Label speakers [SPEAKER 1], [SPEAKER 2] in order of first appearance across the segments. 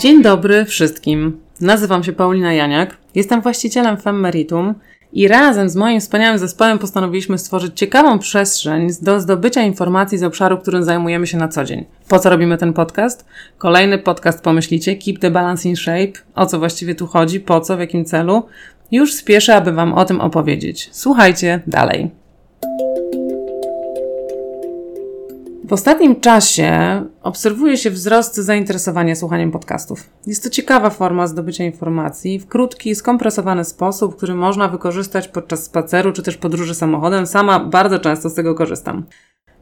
[SPEAKER 1] Dzień dobry wszystkim. Nazywam się Paulina Janiak, jestem właścicielem Femmeritum i razem z moim wspaniałym zespołem postanowiliśmy stworzyć ciekawą przestrzeń do zdobycia informacji z obszaru, którym zajmujemy się na co dzień. Po co robimy ten podcast? Kolejny podcast pomyślicie, Keep the Balance in Shape. O co właściwie tu chodzi? Po co? W jakim celu? Już spieszę, aby Wam o tym opowiedzieć. Słuchajcie dalej. W ostatnim czasie obserwuje się wzrost zainteresowania słuchaniem podcastów. Jest to ciekawa forma zdobycia informacji w krótki, skompresowany sposób, który można wykorzystać podczas spaceru czy też podróży samochodem. Sama bardzo często z tego korzystam.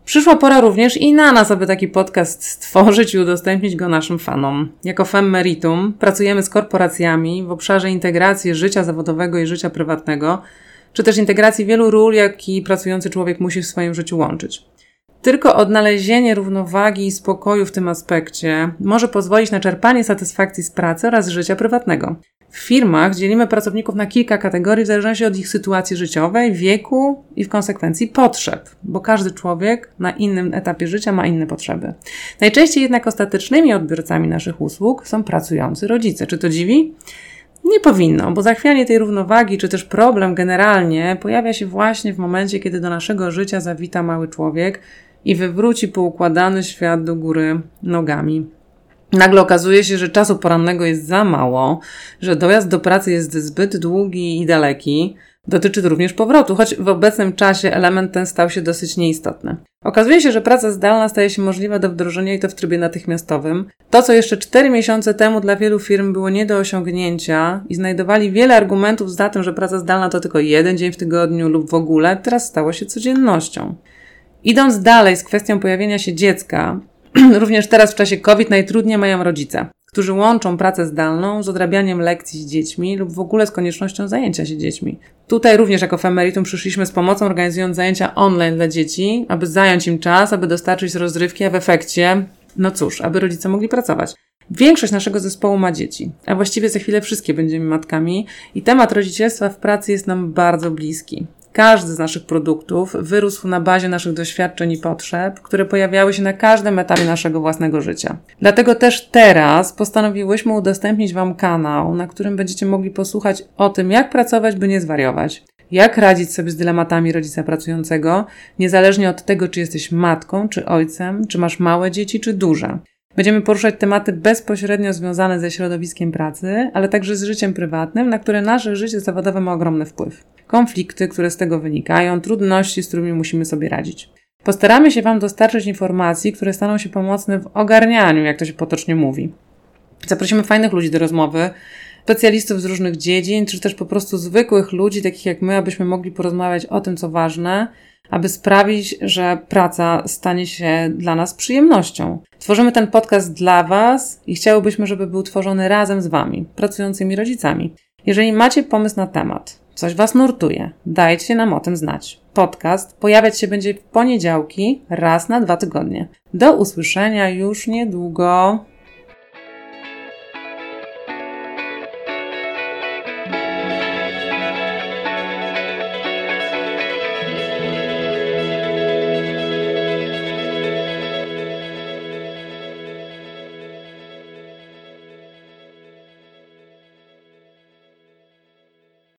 [SPEAKER 1] Przyszła pora również i na nas, aby taki podcast stworzyć i udostępnić go naszym fanom. Jako Femmeritum pracujemy z korporacjami w obszarze integracji życia zawodowego i życia prywatnego, czy też integracji wielu ról, jaki pracujący człowiek musi w swoim życiu łączyć. Tylko odnalezienie równowagi i spokoju w tym aspekcie może pozwolić na czerpanie satysfakcji z pracy oraz życia prywatnego. W firmach dzielimy pracowników na kilka kategorii w zależności od ich sytuacji życiowej, wieku i w konsekwencji potrzeb, bo każdy człowiek na innym etapie życia ma inne potrzeby. Najczęściej jednak ostatecznymi odbiorcami naszych usług są pracujący rodzice. Czy to dziwi? Nie powinno, bo zachwianie tej równowagi, czy też problem generalnie pojawia się właśnie w momencie, kiedy do naszego życia zawita mały człowiek i wywróci poukładany świat do góry nogami. Nagle okazuje się, że czasu porannego jest za mało, że dojazd do pracy jest zbyt długi i daleki. Dotyczy to również powrotu, choć w obecnym czasie element ten stał się dosyć nieistotny. Okazuje się, że praca zdalna staje się możliwa do wdrożenia i to w trybie natychmiastowym. To, co jeszcze 4 miesiące temu dla wielu firm było nie do osiągnięcia i znajdowali wiele argumentów za tym, że praca zdalna to tylko jeden dzień w tygodniu lub w ogóle, teraz stało się codziennością. Idąc dalej z kwestią pojawienia się dziecka, również teraz w czasie COVID najtrudniej mają rodzice, którzy łączą pracę zdalną z odrabianiem lekcji z dziećmi lub w ogóle z koniecznością zajęcia się dziećmi. Tutaj również jako Femeritum przyszliśmy z pomocą organizując zajęcia online dla dzieci, aby zająć im czas, aby dostarczyć rozrywki, a w efekcie, no cóż, aby rodzice mogli pracować. Większość naszego zespołu ma dzieci, a właściwie za chwilę wszystkie będziemy matkami i temat rodzicielstwa w pracy jest nam bardzo bliski. Każdy z naszych produktów wyrósł na bazie naszych doświadczeń i potrzeb, które pojawiały się na każdym etapie naszego własnego życia. Dlatego też teraz postanowiłyśmy udostępnić Wam kanał, na którym będziecie mogli posłuchać o tym, jak pracować, by nie zwariować. Jak radzić sobie z dylematami rodzica pracującego, niezależnie od tego, czy jesteś matką, czy ojcem, czy masz małe dzieci, czy duże. Będziemy poruszać tematy bezpośrednio związane ze środowiskiem pracy, ale także z życiem prywatnym, na które nasze życie zawodowe ma ogromny wpływ. Konflikty, które z tego wynikają, trudności, z którymi musimy sobie radzić. Postaramy się Wam dostarczyć informacji, które staną się pomocne w ogarnianiu, jak to się potocznie mówi. Zaprosimy fajnych ludzi do rozmowy, specjalistów z różnych dziedzin, czy też po prostu zwykłych ludzi, takich jak my, abyśmy mogli porozmawiać o tym, co ważne, aby sprawić, że praca stanie się dla nas przyjemnością. Tworzymy ten podcast dla Was i chciałybyśmy, żeby był tworzony razem z Wami, pracującymi rodzicami. Jeżeli macie pomysł na temat, coś Was nurtuje, dajcie nam o tym znać. Podcast pojawiać się będzie w poniedziałki raz na dwa tygodnie. Do usłyszenia już niedługo.